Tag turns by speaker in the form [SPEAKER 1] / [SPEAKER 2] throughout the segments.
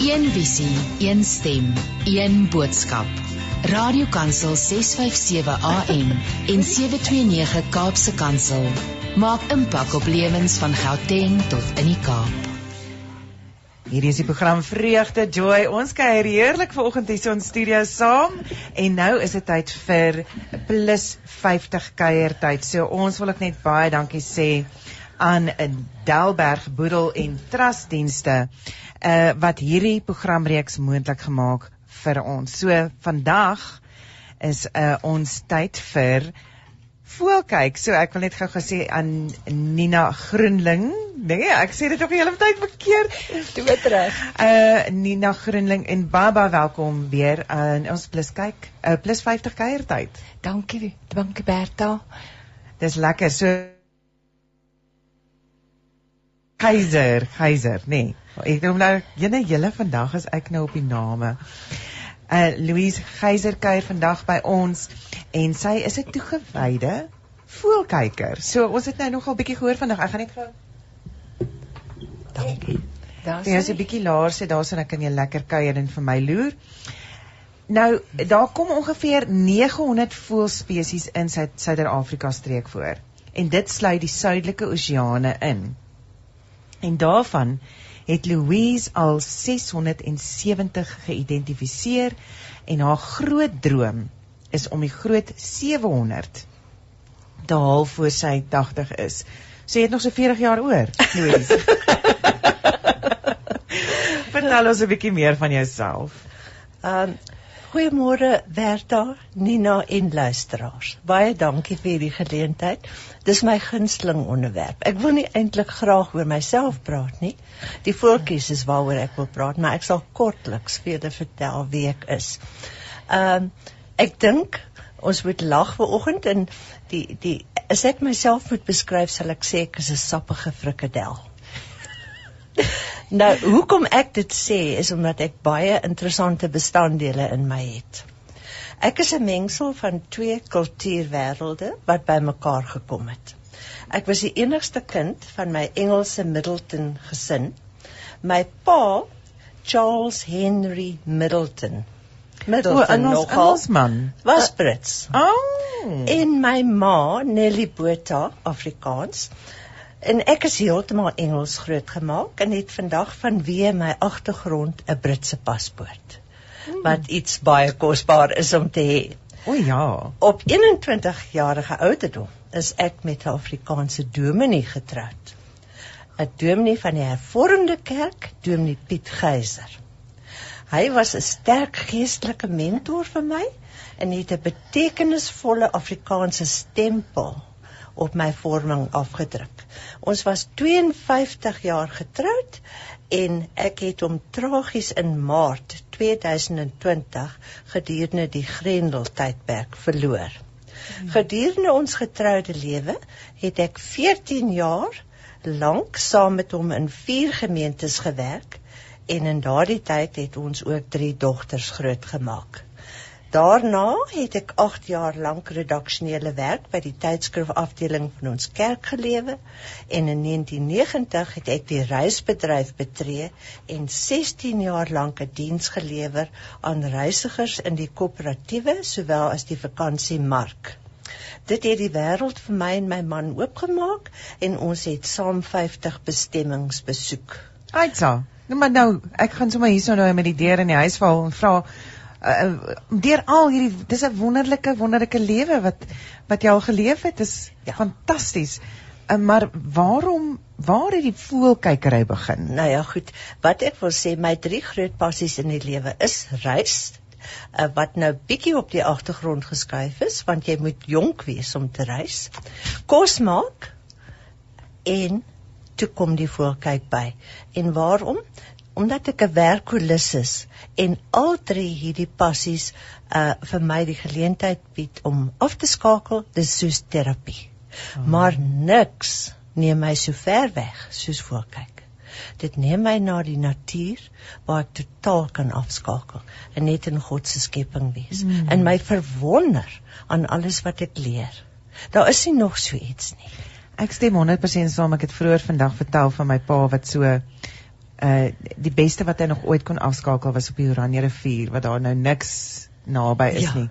[SPEAKER 1] Een visie, een stem, een boodskap. Radiokansel 657 AM en 729 Kaapse Kansel maak impak op lewens van Gauteng tot in die Kaap.
[SPEAKER 2] Hierdie is die program Vreugde Joy. Ons kuier heerlik vanoggend hier in studio saam en nou is dit tyd vir plus 50 kuiertyd. So ons wil ook net baie dankie sê aan 'n Delberg Boedel en Trustdienste uh wat hierdie programreeks moontlik gemaak vir ons. So vandag is uh ons tyd vir voelkyk. So ek wil net gou gesê aan Nina Groenling. Nee, ek sê dit ook die hele tyd verkeerd.
[SPEAKER 3] Toe terug.
[SPEAKER 2] Uh Nina Groenling en Baba welkom weer in ons plus kyk. Uh plus 50 kuiertyd.
[SPEAKER 3] Dankie, dankie Berta.
[SPEAKER 2] Dis lekker. So Keiser, Keiser, nee. Ek dink nou jene julle vandag is ek nou op die name. Uh Louise Geyser kuier vandag by ons en sy is 'n toegewyde voelkyker. So ons het nou nogal bietjie gehoor vandag. Ek gaan net gou
[SPEAKER 3] Dankie.
[SPEAKER 2] Daar's jy is 'n bietjie laer sê daar's en ek kan jy lekker kuier en vir my loer. Nou daar kom ongeveer 900 voëlspesies in Suid-Afrika streek voor. En dit sluit die suidelike oseane in. En daarvan het Louise al 670 geïdentifiseer en haar groot droom is om die groot 700 te haal voor sy 80 is. So jy het nog so 40 jaar oor, Louise. Vertel ons 'n bietjie meer van jouself.
[SPEAKER 3] Um Goeiemôre Berta, Nina en luisteraars. Baie dankie vir hierdie geleentheid. Dis my gunsteling onderwerp. Ek wil nie eintlik graag oor myself praat nie. Die voeltjies is waaroor ek wil praat, maar ek sal kortliks vir julle vertel wie ek is. Um ek dink ons moet lag vanoggend en die die as ek myself moet beskryf, sal ek sê ek is 'n sappige frikadel. Nou, hoekom ek dit sê is omdat ek baie interessante bestanddele in my het. Ek is 'n mengsel van twee kultuurwêrelde wat bymekaar gekom het. Ek was die enigste kind van my Engelse Middleton gesin. My pa, Charles Henry Middleton,
[SPEAKER 2] Middleton
[SPEAKER 3] oh,
[SPEAKER 2] nogal man
[SPEAKER 3] was Brits.
[SPEAKER 2] Oh.
[SPEAKER 3] En my ma, Nelly Botha, Afrikaans, En ek is heeltemal Engels grootgemaak en het vandag vanweë my agtergrond 'n Britse paspoort. Hmm. Wat iets baie kosbaar is om te hê.
[SPEAKER 2] O ja.
[SPEAKER 3] Op 21 jarige ouderdom is ek met 'n Afrikaanse dominee getroud. 'n Dominee van die Hervormde Kerk, Dominee Piet Geyser. Hy was 'n sterk geestelike mentor vir my en het 'n betekenisvolle Afrikaanse stempel op my vorming afgedruk. Ons was 52 jaar getroud en ek het hom tragies in Maart 2020 gedurende die Grendel tydperk verloor. Gedurende ons getroude lewe het ek 14 jaar lank saam met hom in vier gemeentes gewerk en in daardie tyd het ons ook drie dogters grootgemaak. Daarna het ek 8 jaar lank redaksionele werk by die tydskrif afdeling van ons kerk gelewe en in 1990 het ek die reisbedryf betree en 16 jaar lank 'n diens gelewer aan reisigers in die koöperatiewe sowel as die vakansiemark. Dit het die wêreld vir my en my man oopgemaak en ons het saam 50 bestemmings besoek.
[SPEAKER 2] Aitsa, nou maar nou, ek gaan sommer hierso nou met die deur in die huis val en vra uh, deur al hierdie dis 'n wonderlike wonderlike lewe wat wat jy al geleef het is ja. fantasties. Uh, maar waarom waar het die voelkykery begin?
[SPEAKER 3] Nou ja, goed. Wat ek wil sê, my drie groot passies in die lewe is reis, uh, wat nou bietjie op die agtergrond geskuif is want jy moet jonk wees om te reis. Kos maak en toe kom die voelkyk by. En waarom? Omdat ek 'n werkolis is en al drie hierdie passies uh vir my die geleentheid bied om af te skakel, dis soos terapie. Oh. Maar niks neem my so ver weg soos voorkyk. Dit neem my na die natuur waar ek totaal kan afskakel en net in God se skepping wees mm. en my verwonder aan alles wat ek leer. Daar is nie nog so iets nie.
[SPEAKER 2] Ek stem 100% saam. Ek het vroeër vandag vertel van my pa wat so uh die beste wat hy nog ooit kon afskakel was op die Oranje rivier wat daar nou niks naby is
[SPEAKER 3] Ja.
[SPEAKER 2] nie.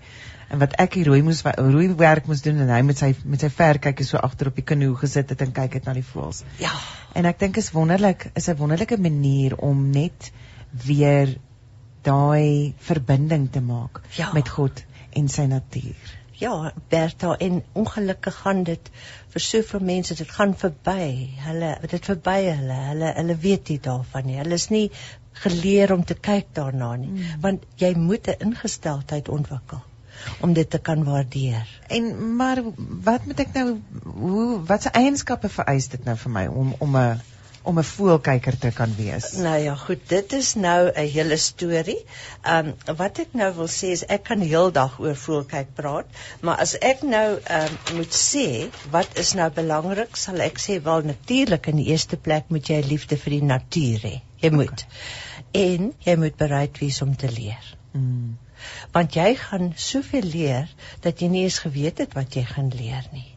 [SPEAKER 2] En wat ek hier rooi moes rooi werk moes doen en hy met sy met sy verkykie so agter op die kanoe gesit het en kyk het na die voëls.
[SPEAKER 3] Ja.
[SPEAKER 2] En ek dink is wonderlik, is 'n wonderlike manier om net weer daai verbinding te maak
[SPEAKER 3] Ja.
[SPEAKER 2] met God en sy natuur.
[SPEAKER 3] Ja, Bertha en ongelukkig gaan dit vir soveel mense dit gaan verby. Hulle dit verby hulle. Hulle hulle weet nie daarvan nie. Hulle is nie geleer om te kyk daarna nie,
[SPEAKER 2] Mm.
[SPEAKER 3] want jy moet 'n ingesteldheid ontwikkel om dit te kan waardeer.
[SPEAKER 2] En maar wat moet ek nou hoe watse eienskappe vereis dit nou vir my om om 'n om 'n voelkyker te kan wees?
[SPEAKER 3] Nou ja, goed, dit is nou 'n hele storie. Ehm um, wat ek nou wil sê is ek kan heeldag oor voelkyk praat, maar as ek nou ehm um, moet sê wat is nou belangrik, sal ek sê wel natuurlik in die eerste plek moet jy liefde vir die natuur hê. Jy moet. En jy moet bereid wees om te leer.
[SPEAKER 2] Mm.
[SPEAKER 3] Want jy gaan soveel leer dat jy nie eens geweet het wat jy gaan leer nie.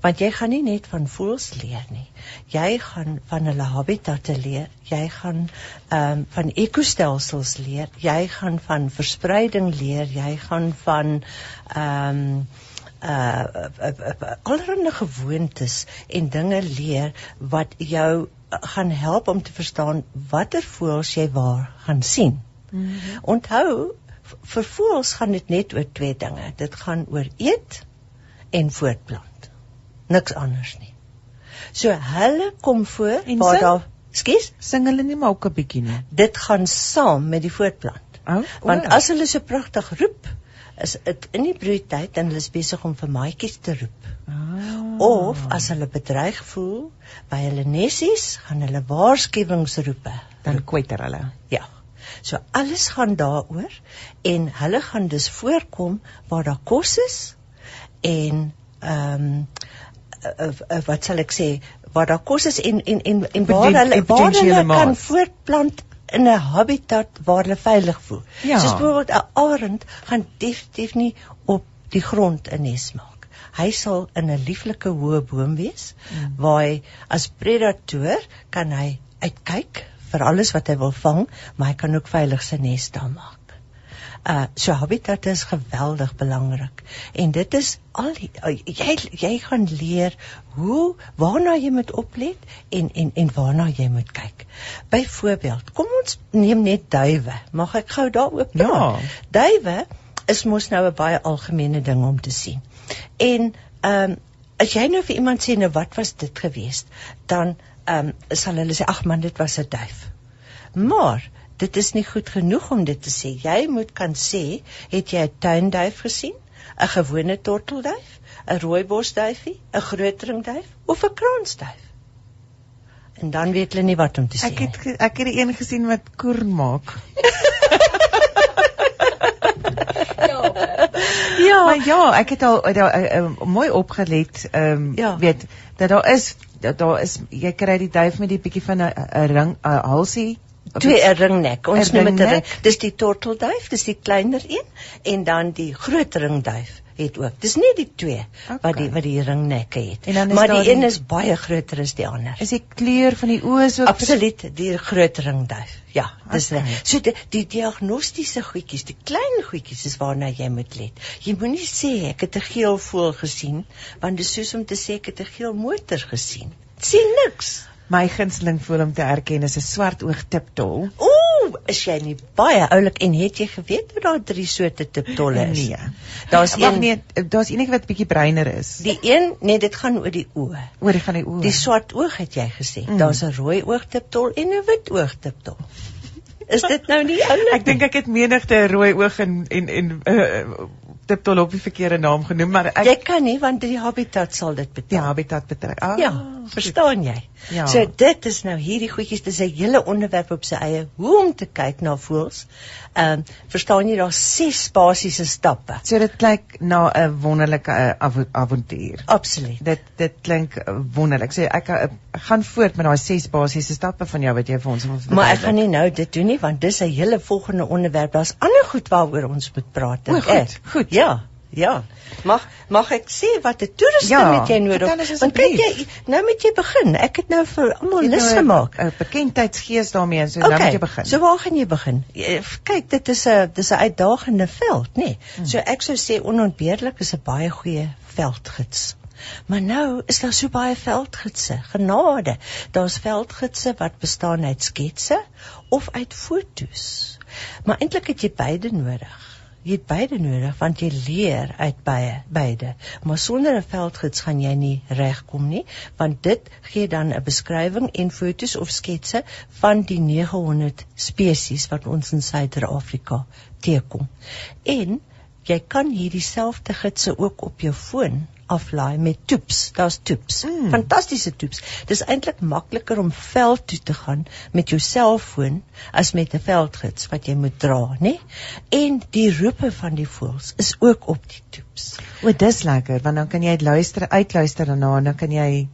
[SPEAKER 3] Want jy gaan nie net van voëls leer nie. Jy gaan van hulle habitatte leer. Jy gaan ehm um, van ekostelsels leer. Jy gaan van verspreiding leer. Jy gaan van ehm um, uh, uh, uh, uh allerlei gewoontes en dinge leer wat jou gaan help om te verstaan watter voëls jy waar gaan sien.
[SPEAKER 2] Mm -hmm.
[SPEAKER 3] Onthou, vir voëls gaan dit net oor twee dinge. Dit gaan oor eet en voortplant. Niks anders nie. So hulle kom voor
[SPEAKER 2] En
[SPEAKER 3] waar daar Skus,
[SPEAKER 2] Sing hulle nie maar ook 'n bietjie nie.
[SPEAKER 3] dit gaan saam met die voortplant.
[SPEAKER 2] Oh,
[SPEAKER 3] Want as hulle so pragtig roep, is dit in die broeityd en hulle is besig om vir maatjies te roep.
[SPEAKER 2] ah.
[SPEAKER 3] Of as hulle bedreig voel by hulle nessies, gaan hulle waarskuwingsroepe
[SPEAKER 2] dan kwetter hulle.
[SPEAKER 3] Ja. So alles gaan daaroor en hulle gaan dus voorkom waar daar kos is en ehm um, uh, uh, wat sal ek sê waar daar kos is en en en, en waar hulle waar hulle kan voortplant in 'n habitat waar hulle veilig voel.
[SPEAKER 2] Ja.
[SPEAKER 3] Soos byvoorbeeld 'n arend gaan definitief nie op die grond 'n nes maak. Hy sal in 'n lieflike hoë boom wees
[SPEAKER 2] Mm.
[SPEAKER 3] waar hy as predator kan hy uitkyk vir alles wat hy wil vang, maar hy kan ook veilig sy nes daar maak. Uh so habitat is geweldig belangrik en dit is al die, uh, jy jy gaan leer hoe waarna jy moet oplet en en en waarna jy moet kyk. Byvoorbeeld, kom ons neem net duwe. Mag ek gou daaroor praat?
[SPEAKER 2] Ja.
[SPEAKER 3] Duwe is mos nou 'n baie algemene ding om te sien. En ehm um, as jy nou vir iemand sê nou wat was dit geweest, dan ehm um, sal hulle sê ag man dit was 'n duif. Maar dit is nie goed genoeg om dit te sê. Jy moet kan sê, het jy 'n tuinduif gesien? 'n Gewone tortelduif, 'n rooibosduifie, 'n grootringduif of 'n kransduif? En dan weet hulle nie wat om te sê.
[SPEAKER 2] Ek het ek het die een gesien wat koer maak.
[SPEAKER 3] ja,
[SPEAKER 2] Maar ja, ek het al daar uh, mooi opgelet, ehm um,
[SPEAKER 3] Ja.
[SPEAKER 2] weet dat daar is dat daar is jy kry die duif met die bietjie van 'n ring 'n halsie
[SPEAKER 3] twee 'n ringnek. Ons noem dit 'n ring. Dis die tortelduif, dis die kleiner een en dan die groot ringduif het ook. Dis nie die twee wat
[SPEAKER 2] Okay.
[SPEAKER 3] die wat die ringnekke het. Maar die een
[SPEAKER 2] die-
[SPEAKER 3] is baie groter as die ander.
[SPEAKER 2] is die kleur van die oë so
[SPEAKER 3] Absoluut, die groot ringduif. Ja, dis
[SPEAKER 2] Okay.
[SPEAKER 3] okay. so die, die diagnostiese goedjies, die klein goedjies is waarna jy moet let. Jy moenie sê ek het 'n geel voël gesien, want dit is soos om te sê ek het 'n geel motor gesien. Sien niks.
[SPEAKER 2] My gunsteling voel om te erken is 'n swart oog tiptol.
[SPEAKER 3] Ooh, is jy nie baie oulik en het jy geweet dat daar drie soorte tiptolle is?
[SPEAKER 2] Nee.
[SPEAKER 3] Daar's een
[SPEAKER 2] nee, daar's enige wat bietjie bruiner is.
[SPEAKER 3] die een, nee, dit gaan oor die oë.
[SPEAKER 2] oor die van die oë.
[SPEAKER 3] Die swart oog het jy gesê.
[SPEAKER 2] Mm.
[SPEAKER 3] Daar's 'n rooi oogtiptol en 'n wit oogtiptol. Is dit nou nie oulik?
[SPEAKER 2] Ek dink ek het menigte rooi oog en en en uh, tiptol op die verkeerde naam genoem, maar ek
[SPEAKER 3] Jy kan nie want die habitat sal dit
[SPEAKER 2] die
[SPEAKER 3] betaal.
[SPEAKER 2] habitat betrek. Ah,
[SPEAKER 3] ja, verstaan jy?
[SPEAKER 2] Ja.
[SPEAKER 3] So dit is nou hierdie goedjies, dis 'n hele onderwerp op sy eie hoe om te kyk na voëls. Ehm um, verstaan jy daar's ses basiese stappe.
[SPEAKER 2] So dit klink na 'n wonderlike uh, avo- avontuur.
[SPEAKER 3] Absoluut.
[SPEAKER 2] Dit dit klink uh, wonderlik. So ek uh, gaan voort met daai ses basiese stappe van jou wat jy vir ons wil
[SPEAKER 3] Maar ek gaan nie nou dit doen nie want dis 'n hele volgende onderwerp. Daar's ander goed waaroor ons moet praat
[SPEAKER 2] O, goed,
[SPEAKER 3] ek.
[SPEAKER 2] goed.
[SPEAKER 3] Ja. Ja. Mag mag ek sê wat 'n toeriste
[SPEAKER 2] Ja,
[SPEAKER 3] met jy nodig? Want kyk jy nou moet jy begin. Ek het nou vir almal lus gemaak.
[SPEAKER 2] 'n bekendheidsgees daarmee, so nou moet jy begin.
[SPEAKER 3] So waar gaan jy begin? Jy- Kyk, dit is 'n dis 'n uitdagende veld, nê. Nee.
[SPEAKER 2] Hmm.
[SPEAKER 3] So ek sou sê onontbeerlik is 'n baie goeie veldgids. Maar nou is daar so baie veldgidse. Genade. Daar's veldgidse wat bestaan uit sketse of uit fotos. Maar eintlik het jy beide nodig. Jy het beide nodig want jy leer uit baie beide. Maar sonder 'n veldgids gaan jy nie regkom nie, want dit gee dan 'n beskrywing en fotos of sketse van die 900 spesies wat ons in Suider-Afrika teekom. En jy kan hierdie selfde gidse ook op jou foon aflaai met toeps. Daar's toeps.
[SPEAKER 2] Mm.
[SPEAKER 3] Fantastiese toeps. Dis eintlik makliker om veld toe te gaan met jou selfoon as met 'n veldgids wat jy moet dra, né? En die roepe van die voëls is ook op die toeps.
[SPEAKER 2] O, dis lekker want dan kan jy luister, uitluister daarna en dan kan jy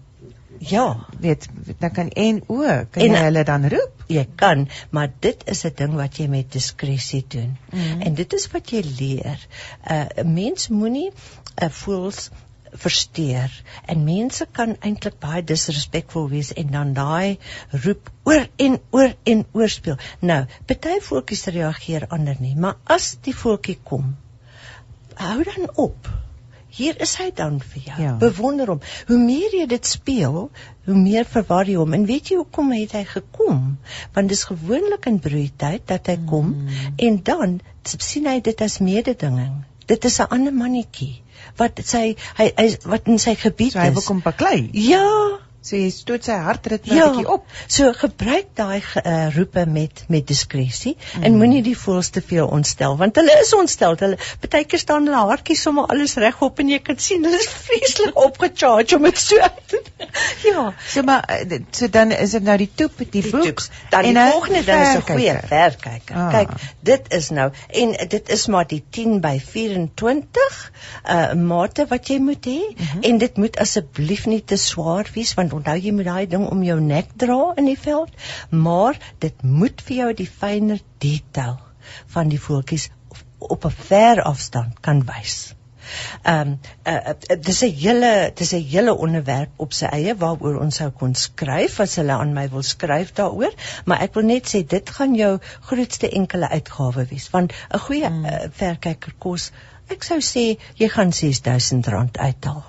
[SPEAKER 3] Ja,
[SPEAKER 2] weet dan kan en o, kan
[SPEAKER 3] En-
[SPEAKER 2] jy hulle dan roep?
[SPEAKER 3] jy kan, maar dit is 'n ding wat jy met diskresie doen.
[SPEAKER 2] Mhm.
[SPEAKER 3] En dit is wat jy leer. 'n uh, Mens moenie 'n uh, voels versteur en mense kan eintlik baie disrespekvol wees en dan daai roep oor en oor en oor speel. Nou, party voeltjies reageer ander nie, maar as die voeltjie kom, hou dan op. Hier is hy dan vir jou.
[SPEAKER 2] Ja.
[SPEAKER 3] Bewonder hom. Hoe meer jy dit speel, hoe meer verwar jy hom. En weet jy hoekom het hy gekom? Want dis gewoonlik in broeityd dat hy kom
[SPEAKER 2] Mm.
[SPEAKER 3] en dan sien hy dit as mededinging. Dit is 'n ander mannetjie wat sy hy, hy wat in sy gebied
[SPEAKER 2] So hy wil
[SPEAKER 3] is.
[SPEAKER 2] kom baklei.
[SPEAKER 3] Ja,
[SPEAKER 2] So jy stoot sy hartritme
[SPEAKER 3] Ja.
[SPEAKER 2] bietjie op.
[SPEAKER 3] So gebruik daai uh, roepe met met diskresie mm.
[SPEAKER 2] Mhm.
[SPEAKER 3] en moenie die voëls te veel ontstel want hulle is ontstel. Hulle partykeer staan hulle haartjies sommer alles regop en jy kan sien hulle is vreeslik opgecharge om dit so te Ja.
[SPEAKER 2] So maar eh, so dan is dit nou die toep, die,
[SPEAKER 3] Die
[SPEAKER 2] boek
[SPEAKER 3] toeps. Dan die
[SPEAKER 2] en 'n
[SPEAKER 3] volgende ding is 'n goeie
[SPEAKER 2] verkyker.
[SPEAKER 3] verkyker.
[SPEAKER 2] Ah.
[SPEAKER 3] Kyk, dit is nou en dit is maar die 10 by 24 uh mate wat jy moet hê mm
[SPEAKER 2] Mhm.
[SPEAKER 3] -hmm. en dit moet asseblief nie te swaar wees want onthou jy moet daai ding om jou nek dra in die veld, maar dit moet vir jou die fynere detail van die voeltjies op, 'n ver afstand kan wys. Ehm um, uh, uh, dis 'n hele dis 'n hele onderwerp op sy eie waaroor ons sou kon skryf as hulle aan my wil skryf daaroor, maar ek wil net sê dit gaan jou grootste enkele uitgawe wees want 'n goeie
[SPEAKER 2] Mm.
[SPEAKER 3] uh, verkyker kos ek sou sê jy gaan R6000 uithaal.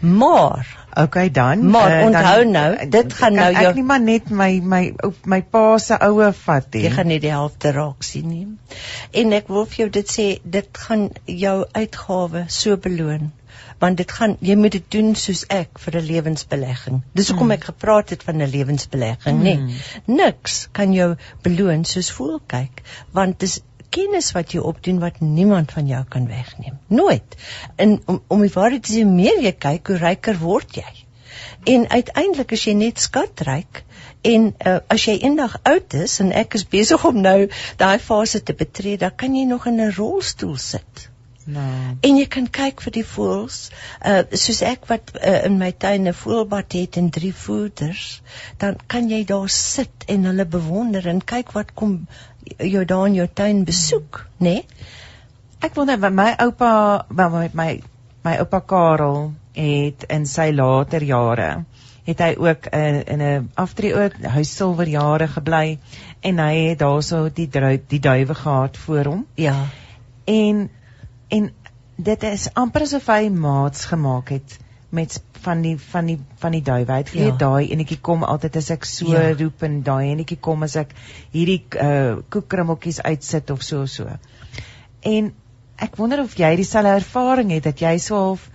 [SPEAKER 3] Maar
[SPEAKER 2] Okay dan.
[SPEAKER 3] Maar
[SPEAKER 2] eh,
[SPEAKER 3] onthou
[SPEAKER 2] dan,
[SPEAKER 3] nou,
[SPEAKER 2] eh,
[SPEAKER 3] dit gaan nou jou-
[SPEAKER 2] Ek nie maar net my my op my pa se oue vat nie.
[SPEAKER 3] jy gaan nie die helfte raak sien nie. En ek wil vir jou dit sê, dit gaan jou uitgawe so beloon want dit gaan jy moet dit doen soos ek vir 'n lewensbelegging. Dis hoekom
[SPEAKER 2] Mm.
[SPEAKER 3] ek gepraat het van 'n lewensbelegging, nê. Nee. Niks kan jou beloon soos voel kyk, want dis kennis wat jy opdoen wat niemand van jou kan wegneem. Nooit. En om om die waarheid te sê, meer jy kyk, hoe ryker word jy. En uiteindelik is jy net skatryk en uh, as jy eendag oud is en ek is besig om nou daai fase te betree, dan kan jy nog in 'n rolstoel sit.
[SPEAKER 2] Nou.
[SPEAKER 3] En jy kan kyk vir die voëls, uh soos ek wat uh, in my tuin 'n voëlbad het en drie voeders, dan kan jy daar sit en hulle bewonder en kyk wat kom jou daar in jou tuin besoek, né? Nee?
[SPEAKER 2] Ek wil net my oupa, wel, my my my oupa Karel het in sy later jare het hy ook uh, in 'n aftreeoord hy silverjare gebly en hy het daarso die die duwe gehad voor hom
[SPEAKER 3] Ja.
[SPEAKER 2] en en dit is amper asof hy maats gemaak het met van die van die van die. Hy het vir
[SPEAKER 3] Ja.
[SPEAKER 2] daai enetjie kom altyd as ek so
[SPEAKER 3] Ja.
[SPEAKER 2] roep en daai enetjie kom as ek hierdie uh koekkrummeltjies uitsit of so so. En ek wonder of jy dieselfde ervaring het dat jy so half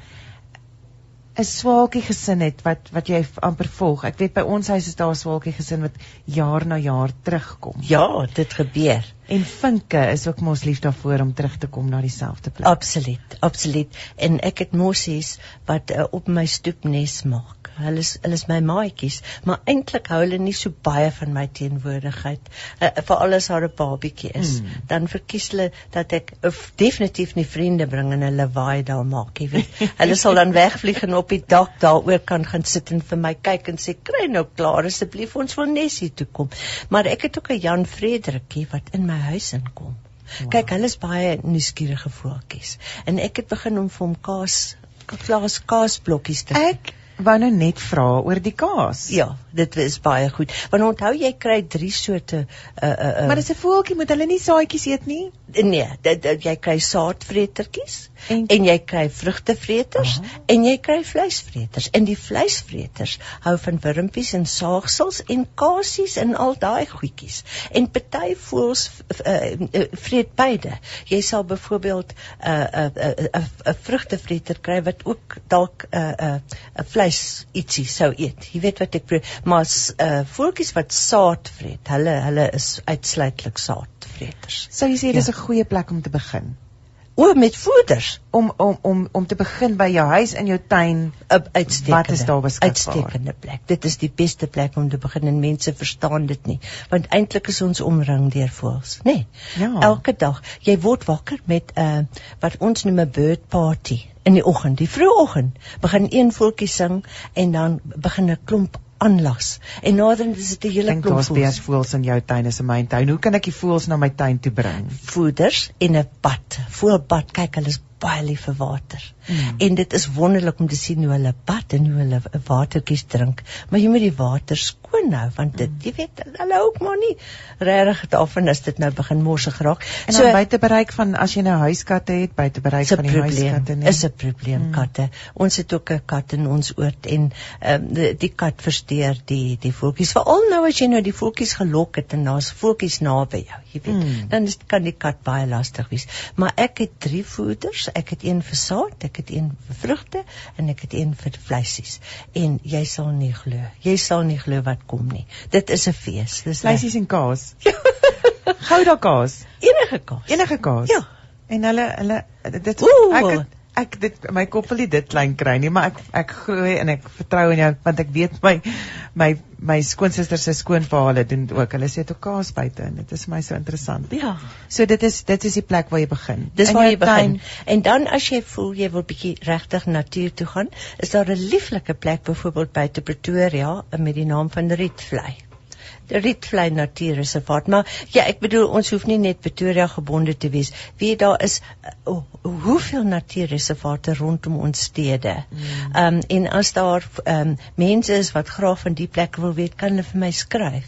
[SPEAKER 2] 'n swaalkie gesin het wat wat jy amper volg. Ek weet by ons huis is daar 'n swaalkie gesin wat jaar na jaar terugkom.
[SPEAKER 3] Ja, dit gebeur.
[SPEAKER 2] En vinke is ook mos lief daarvoor om terug te kom na dieselfde plek.
[SPEAKER 3] Absoluut, absoluut. En ek het mossies wat uh, op my stoep nes maak. Hulle is hulle is my maatjies, maar eintlik hou hulle nie so baie van my teenwoordigheid. Uh, Veral as daar 'n babietjie is,
[SPEAKER 2] Hmm.
[SPEAKER 3] dan verkies hulle dat ek of definitief nie vriende bring en hulle waai daar maak, jy weet. hulle sal dan wegvlieg en op die dak daaroor kan gaan sit en vir my kyk en sê kry nou klaar asseblief ons wil Nessie toe kom. Maar ek het ook 'n Jan Frederickie wat in my huis inkom. Wow. Kyk, hulle is baie nuuskierige voeltjies. En ek het begin om vir hom kaas kaas kaasblokkies te
[SPEAKER 2] Ek wou nou net vra oor die kaas.
[SPEAKER 3] Ja, dit is baie goed. Want onthou jy kry drie soorte uh uh, uh
[SPEAKER 2] Maar dis 'n voeltjie moet hulle nie saadjies eet nie.
[SPEAKER 3] nee, dit, dit jy kry saadvretertjies
[SPEAKER 2] En-
[SPEAKER 3] en jy kry vrugtevreters
[SPEAKER 2] Aha.
[SPEAKER 3] en jy kry vleisvreters. En die vleisvreters hou van wurmpies en saagsels en kasies en al daai goedjies. En party voels uh, uh, vreet beide. Jy sal byvoorbeeld 'n uh, 'n uh, 'n uh, 'n vrugtevreter kry wat ook dalk 'n uh, 'n uh, vleis ietsie sou eet. Jy weet wat ek bedoel, maar uh, voeltjies wat saad vreet, hulle hulle is uitsluitlik saadvreters.
[SPEAKER 2] Sou jy sê dis
[SPEAKER 3] Ja.
[SPEAKER 2] 'n goeie plek om te begin?
[SPEAKER 3] O, met voeders.
[SPEAKER 2] Om om om om te begin by jou huis in jou tuin.
[SPEAKER 3] 'n uitstekende
[SPEAKER 2] Wat is daar beskikbaar?
[SPEAKER 3] uitstekende plek. Dit is die beste plek om te begin en mense verstaan dit nie, want eintlik is ons omring deur voëls, nê? Nee.
[SPEAKER 2] Ja.
[SPEAKER 3] Elke dag. Jy word wakker met 'n uh, wat ons noem 'n bird party in die oggend. Die vroeë oggend begin een voeltjie sing en dan begin 'n klomp aanlas. En naderhand is dit 'n hele
[SPEAKER 2] Dink
[SPEAKER 3] klomp
[SPEAKER 2] daar's
[SPEAKER 3] voëls.
[SPEAKER 2] baie voëls in jou tuin as in my tuin. Hoe kan ek die voëls na my tuin toe bring?
[SPEAKER 3] voeders en 'n bad. Voelbad, kyk, hulle is baie lief vir water.
[SPEAKER 2] Mm.
[SPEAKER 3] En dit is wonderlik om te sien hoe hulle bad en hoe hulle watertjies drink. Maar jy moet die water skoon hou want dit, jy weet, hulle hou ook maar nie regtig daarvan as dit nou begin morsig raak.
[SPEAKER 2] En dan buite bereik van as jy nou huiskatte het, buite bereik
[SPEAKER 3] 'n
[SPEAKER 2] van die
[SPEAKER 3] probleem.
[SPEAKER 2] huiskatte nie.
[SPEAKER 3] Is 'n probleem
[SPEAKER 2] Mm.
[SPEAKER 3] katte. Ons het ook 'n kat in ons oord en ehm die, die kat versteur die die voeltjies. Veral nou as jy nou die voeltjies gelok het en daar's voeltjies naby jou, jy weet.
[SPEAKER 2] Mm.
[SPEAKER 3] Dan is, kan die kat baie lastig wees. Maar ek het drie voeders. Ek het een vir saad, ek het een vir vrugte en ek het een vir vleisies. En jy sal nie glo. Jy sal nie glo wat kom nie. Dit is 'n fees. Dis
[SPEAKER 2] vleisies en kaas. Gouda kaas.
[SPEAKER 3] enige kaas.
[SPEAKER 2] Enige kaas.
[SPEAKER 3] Ja.
[SPEAKER 2] En hulle hulle dit
[SPEAKER 3] Oeh.
[SPEAKER 2] ek het- ek dit my kop wil nie dit klein kry nie, maar ek ek glo en ek vertrou in jou want ek weet my my my skoonsister se skoonpa hulle doen ook. Hulle sê toe kaas buite en dit is my so interessant.
[SPEAKER 3] Ja.
[SPEAKER 2] So dit is dit is die plek waar jy begin.
[SPEAKER 3] Dis
[SPEAKER 2] In
[SPEAKER 3] waar jy begin.
[SPEAKER 2] tuin.
[SPEAKER 3] En dan as jy voel jy wil bietjie regtig natuur toe gaan, is daar 'n lieflike plek byvoorbeeld buite Pretoria met die naam van Rietvlei. Die Rietvlei Natuurreservaat. Maar ja, ek bedoel ons hoef nie net Pretoria gebonde te wees. Wie daar is uh, hoeveel natuurreservate rondom ons stede. Ehm um, en as daar ehm um, mense is wat graag van die plekke wil weet, kan hulle vir my skryf.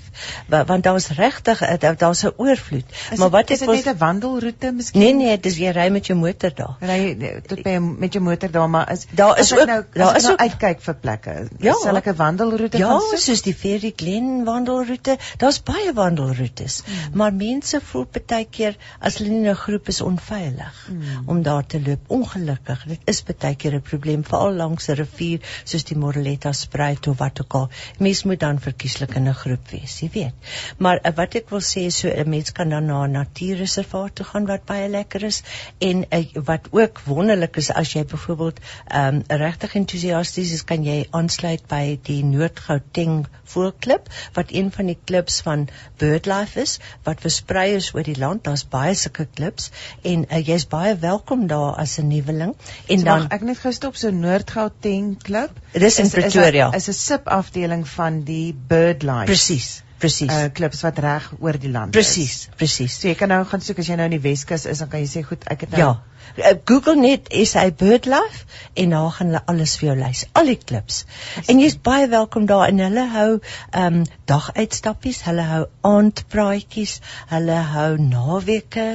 [SPEAKER 3] Wa- Want daar's regtig daar- daar's 'n oorvloed.
[SPEAKER 2] Is
[SPEAKER 3] maar
[SPEAKER 2] dit-
[SPEAKER 3] wat
[SPEAKER 2] is
[SPEAKER 3] ek
[SPEAKER 2] dit net 'n wandelroete miskien?
[SPEAKER 3] Nee nee, dis jy ry met jou motor daar.
[SPEAKER 2] ry tot by met jou motor daar maar is
[SPEAKER 3] Daar is ook-
[SPEAKER 2] nou
[SPEAKER 3] daar is
[SPEAKER 2] nou
[SPEAKER 3] ook-
[SPEAKER 2] uitkyk vir plekke
[SPEAKER 3] Ja.
[SPEAKER 2] sal ek 'n wandelroete
[SPEAKER 3] Ja,
[SPEAKER 2] gaan soek
[SPEAKER 3] soos die Fairy Glen wandelroete. Daar's baie wandelroetes.
[SPEAKER 2] Hmm.
[SPEAKER 3] Maar mense voel baie keer as hulle nie in 'n groep is onveilig
[SPEAKER 2] Hmm.
[SPEAKER 3] om daar te loop. Ongelukkig, dit is baie keer 'n probleem veral langs 'n rivier soos die Moreletta spruit of wat ook al. Mens moet dan verkieslik in 'n groep wees, jy weet. Maar uh, wat ek wil sê is so 'n mens kan dan na 'n natuurreservaat toe gaan wat baie lekker is en uh, wat ook wonderlik is as jy byvoorbeeld um, regtig entoesiasties is, kan jy aansluit by die Noord-Gauteng voëlklub wat een van die klubs van BirdLife is wat versprei is oor die land. Daar's baie sulke klubs en uh, jy's baie welkom daar as 'n nuweling. En
[SPEAKER 2] So
[SPEAKER 3] dan
[SPEAKER 2] mag ek net gou stop so Noord-Gauteng klub
[SPEAKER 3] Dis in
[SPEAKER 2] is-
[SPEAKER 3] Pretoria.
[SPEAKER 2] is 'n subafdeling van die BirdLife
[SPEAKER 3] presies, presies.
[SPEAKER 2] uh, klubs wat reg oor die land
[SPEAKER 3] presies,
[SPEAKER 2] is.
[SPEAKER 3] presies.
[SPEAKER 2] So jy kan nou gaan soek as jy nou in die Weskus is dan kan jy sê goed ek het nou
[SPEAKER 3] Ja. Uh, Google net SA BirdLife en daar gaan hulle alles vir jou lys, al die klips. En jy's baie welkom daar en hulle hou ehm um, daguitstappies, hulle hou aandpraatjies, hulle hou naweke,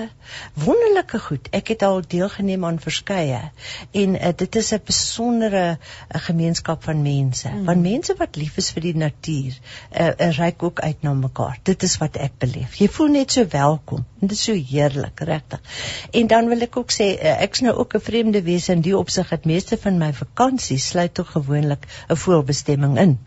[SPEAKER 3] wonderlike goed. Ek het al deelgeneem aan verskeie en uh, dit is 'n besondere uh, gemeenskap van mense, mm. want mense wat lief is vir die natuur, uh, uh, reik ook uit na mekaar. Dit is wat ek beleef. Jy voel net so welkom. En dit is so heerlik, regtig. En dan wil ek ook sê uh, ek's nou ook 'n vreemde wese in die opsig dat meeste van my vakansies sluit tog gewoonlik 'n voelbestemming in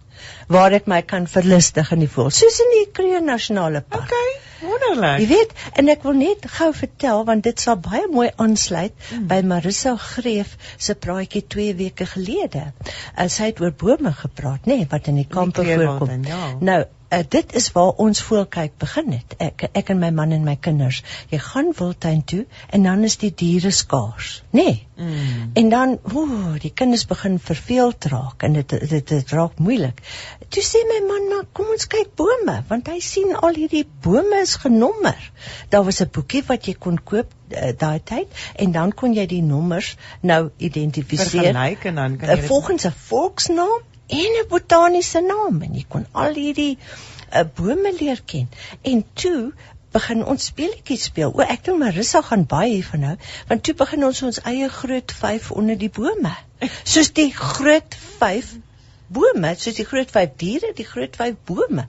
[SPEAKER 3] waar ek my kan verlustig in die voel soos in die Kruger Nasionale Park.
[SPEAKER 2] Okay, wonderlik.
[SPEAKER 3] Jy weet, en ek wil net gou vertel want dit sal baie mooi aansluit
[SPEAKER 2] Hmm.
[SPEAKER 3] mm. by Marissa Greef se praatjie 2 weke gelede. Uh, sy het oor bome gepraat, nê, nee, wat in die kampe voorkom.
[SPEAKER 2] ja.
[SPEAKER 3] Nou, uh, dit is waar ons voelkyk begin het. Ek ek en my man en my kinders. Jy gaan wildtuin toe en dan is die diere skaars, nê? Nee. Mm. En dan, ooh, die kinders begin verveeld raak en dit dit dit raak moeilik. Toe sê my man, "Maar kom ons kyk bome," want hy sien al hierdie bome is genommer. Daar was 'n boekie wat jy kon koop uh, daai tyd en dan kon jy die nommers nou identifiseer.
[SPEAKER 2] Vergelyk en dan kan jy
[SPEAKER 3] uh, volgens 'n volksnaam en 'n botaniese naam en jy kon al hierdie uh, bome leer ken. En toe begin ons speletjies speel. O, ek dink Marissa gaan baie hiervan hou, want toe begin ons ons eie groot 5 onder die bome. Soos die groot 5 bome, soos die groot 5 diere, die groot 5 bome.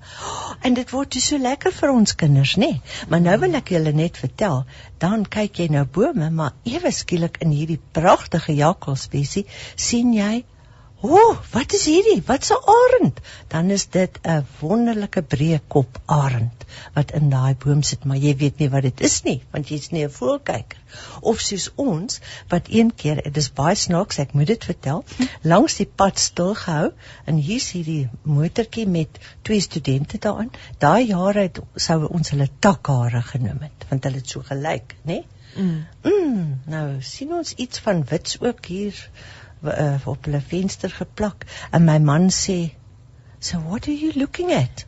[SPEAKER 3] En dit word so lekker vir ons kinders, nê? Nee. Maar nou wil ek julle net vertel, dan kyk jy nou bome, maar ewe skielik in hierdie pragtige jakkalspesie sien jy O, oh, wat is hierdie? Wat 'n arend? Dan is dit 'n wonderlike breë kop arend wat in daai boom sit, maar jy weet nie wat dit is nie, want jy's nie 'n voelkyker. Of soos ons wat een keer, dit is baie snaaks, ek moet dit vertel, langs die pad stil gehou en hier's hierdie motortjie met twee studente daarin. Daai jare het sou ons hulle takhare genoem het, want hulle het so gelyk, né? Mm. mm. Nou sien ons iets van wits ook hier uh, op hulle venster geplak en my man sê so what are you looking at?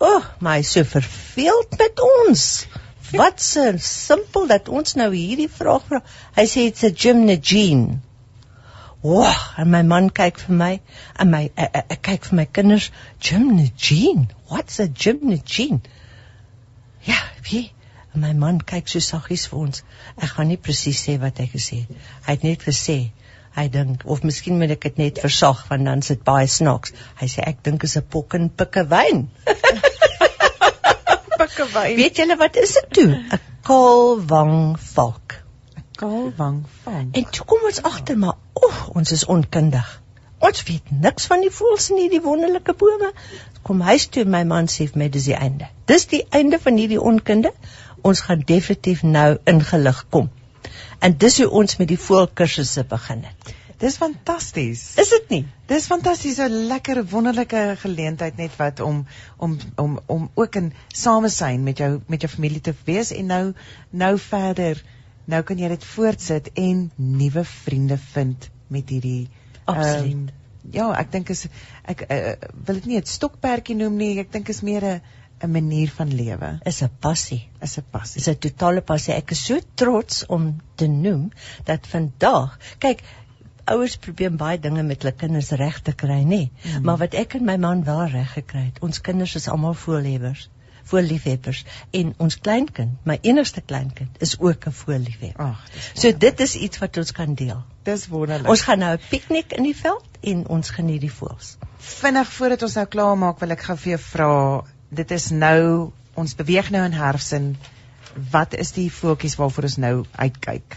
[SPEAKER 3] Oh my so verveeld met ons. Wat se simpel dat ons nou hierdie vraag vra. Hy sê it's a gymnagene Wow, en my man kyk vir my en my ek, ek, ek kyk vir my kinders gymnagene what's a gymnagene ja wie en my man kyk so saggies vir ons. Ek gaan nie presies sê wat hy gesê het. Hy het net gesê Hy dink of miskien moet ek dit net versag want dan sit baie snaaks. Hy sê ek dink is 'n pok en pikke wyn.
[SPEAKER 2] pikke wyn.
[SPEAKER 3] Weet julle wat is dit toe? 'n Kaalwang valk.
[SPEAKER 2] 'n Kaalwang valk.
[SPEAKER 3] En toe kom ons agter maar oeg, ons is onkundig. Ons weet niks van die voëls en hierdie wonderlike bome. Kom huis toe my man sê vir my dis die einde. Dis die einde van hierdie onkunde. Ons gaan definitief nou ingelig kom. En dis hoe ons met die voelkursusse begin het.
[SPEAKER 2] Dis fantasties.
[SPEAKER 3] Is dit nie?
[SPEAKER 2] Dis fantasties, 'n lekker wonderlike geleentheid net wat om om om om ook in samesyn met jou met jou familie te wees en nou nou verder nou kan jy dit voortsit en nuwe vriende vind met hierdie
[SPEAKER 3] absoluut. Um,
[SPEAKER 2] ja, ek dink is ek uh, wil dit nie 'n stokperdjie noem nie, ek dink is meer 'n 'n manier van lewe.
[SPEAKER 3] Is 'n passie.
[SPEAKER 2] Is 'n passie.
[SPEAKER 3] Is 'n totale passie. Ek is so trots om te noem dat vandag, kyk, ouers probeer baie dinge met hulle kinders reg te kry, nê? Mm. Maar wat ek en my man wel reg gekry het, ons kinders is almal voorlewers voorliefhebbers en ons kleinkind, my enigste kleinkind, is ook 'n voorliefhebber.
[SPEAKER 2] Ag,
[SPEAKER 3] so dit is iets wat ons kan deel.
[SPEAKER 2] Dis wonderlik.
[SPEAKER 3] Ons gaan nou 'n piknik in die veld en ons geniet die voëls.
[SPEAKER 2] Vinnig voordat ons nou klaar maak, wil ek gou vir jou vra, dit is nou ons beweeg nou in herfs en wat is die voetjies waarvoor ons nou uitkyk?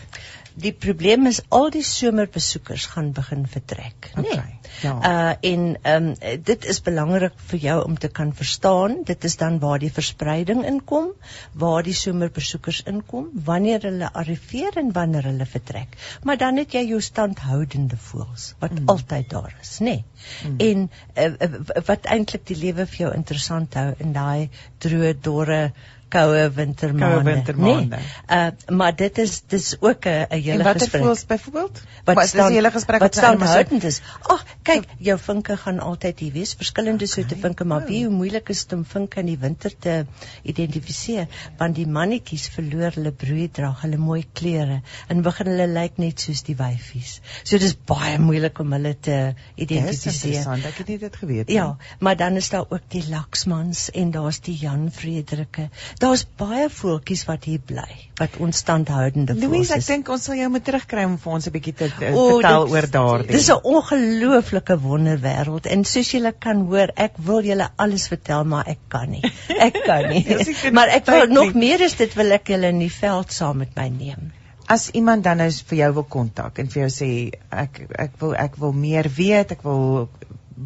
[SPEAKER 3] Die probleem is al die somerbesoekers gaan begin vertrek, nê? Nee.
[SPEAKER 2] Okay, ja.
[SPEAKER 3] Uh en ehm um, dit is belangrik vir jou om te kan verstaan, dit is dan waar die verspreiding inkom, waar die somerbesoekers inkom, wanneer hulle arriveer en wanneer hulle vertrek. Maar dan het jy jou standhoudende voëls wat mm. altyd daar is, nê? Nee. Mm. En uh, wat eintlik die lewe vir jou interessant hou in daai droë dorre koue wintermaande.
[SPEAKER 2] Koue wintermaande.
[SPEAKER 3] Nee. Uh maar dit is dis ook 'n 'n hele
[SPEAKER 2] gesprek.
[SPEAKER 3] Wat
[SPEAKER 2] voels byvoorbeeld?
[SPEAKER 3] Wat is die
[SPEAKER 2] hele gesprek
[SPEAKER 3] wat staan houdend is? Ag, kyk, jou vinke gaan altyd hier wees, verskillende okay. soorte vinke, maar wie hoe moeilik is dit om vinke in die winter te identifiseer, want die mannetjies verloor hulle broeidrag, hulle mooi kleure en begin hulle lyk net soos die wyfies. So dis baie moeilik om hulle te identifiseer.
[SPEAKER 2] Dis interessant, ek het nie dit geweet
[SPEAKER 3] nie. Ja, maar dan is daar ook die laksmans en daar's die Jan Frederike daar's baie voeltjies wat hier bly wat ons standhoudende voels.
[SPEAKER 2] Louise, ek dink ons sal jou moet terugkry om vir ons 'n bietjie te, te o, vertel dit, oor daardie.
[SPEAKER 3] Dis 'n ongelooflike wonderwêreld en soos julle kan hoor, ek wil julle alles vertel, maar ek kan nie. Ek kan nie. maar ek wil nog meer is dit wil ek julle in die veld saam met my neem.
[SPEAKER 2] As iemand dan nou vir jou wil kontak en vir jou sê ek ek wil ek wil meer weet, ek wil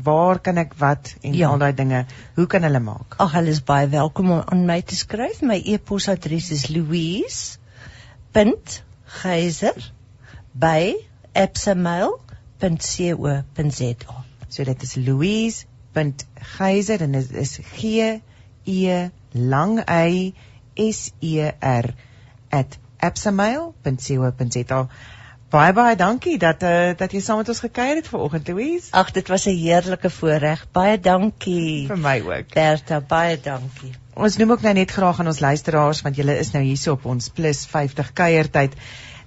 [SPEAKER 2] waar kan ek wat en ja. al daai dinge, hoe kan hulle maak?
[SPEAKER 3] Ag, hulle is baie welkom om aan my te skryf. My e-posadres is louise.geyser@epsamail.co.za.
[SPEAKER 2] So dit is louise berta.geyser en dit is G E lang Y S E R @absamail.co.za. Baie baie dankie dat uh, dat jy saam met ons gekuier het vanoggend Louise.
[SPEAKER 3] Ag, dit was 'n heerlike voorreg. Baie dankie.
[SPEAKER 2] Vir my ook.
[SPEAKER 3] Bertha, baie dankie.
[SPEAKER 2] Ons noem ook nou net graag aan ons luisteraars want julle is nou hierso op ons plus 50 kuiertyd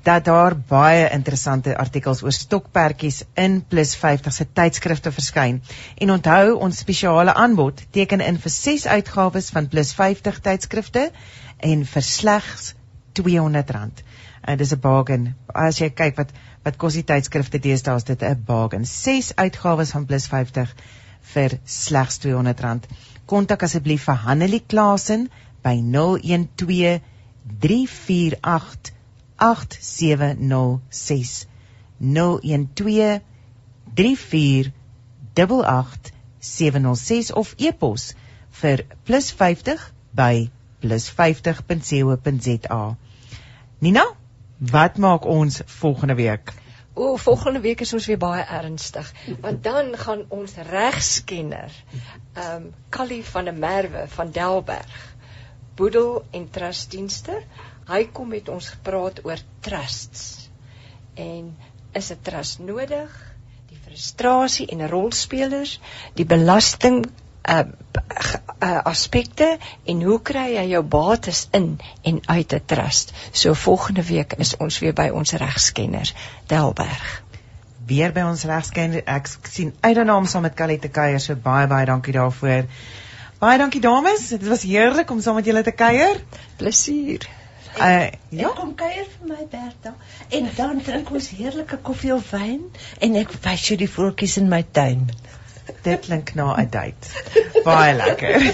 [SPEAKER 2] dat daar baie interessante artikels oor stokperdjies in plus 50 se tydskrifte verskyn. En onthou ons spesiale aanbod teken in vir 6 uitgawes van plus 50 tydskrifte en vir slegs R200 en dis 'n bargain. As jy kyk wat wat kos die tydskrifte deesdae is dit 'n bargain. 6 uitgawes van Plus 50 vir slegs R200. Kontak asseblief vir Hanelie Klasen by 012 348 8706 012 348 706 of e-pos vir plus 50 by plus50.co.za. Nina, Wat maak ons volgende week?
[SPEAKER 4] O, volgende week is ons weer baie ernstig, want dan gaan ons regskenner, ehm um, Callie van der Merwe van Delberg, boedel en trustdienste, hy kom met ons gepraat oor trusts. En is 'n trust nodig? Die frustrasie en rolspelers, die belasting uh, uh aspekte en hoe kry jy jou bates in en uit 'n trust. So volgende week is ons weer by ons regskenner Delberg.
[SPEAKER 2] Weer by ons regskenner. Ek sien uit daarna om saam met Callie te kuier. So baie baie dankie daarvoor. Baie dankie dames. Dit was heerlik om saam met julle te kuier.
[SPEAKER 4] Plesier.
[SPEAKER 3] Uh, ja, kom kuier vir my Bertha. En dan drink ons heerlike koffie of wyn en ek wys jou die voeltjies in my tuin.
[SPEAKER 2] Dit klink na 'n date. Baie lekker.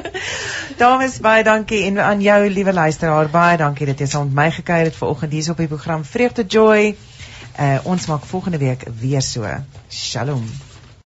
[SPEAKER 2] Dames, baie dankie en aan jou liewe luisteraar, baie dankie dat jy saam met my gekuier het vanoggend hier op die program Vreugde Joy. Uh ons maak volgende week weer so. Shalom.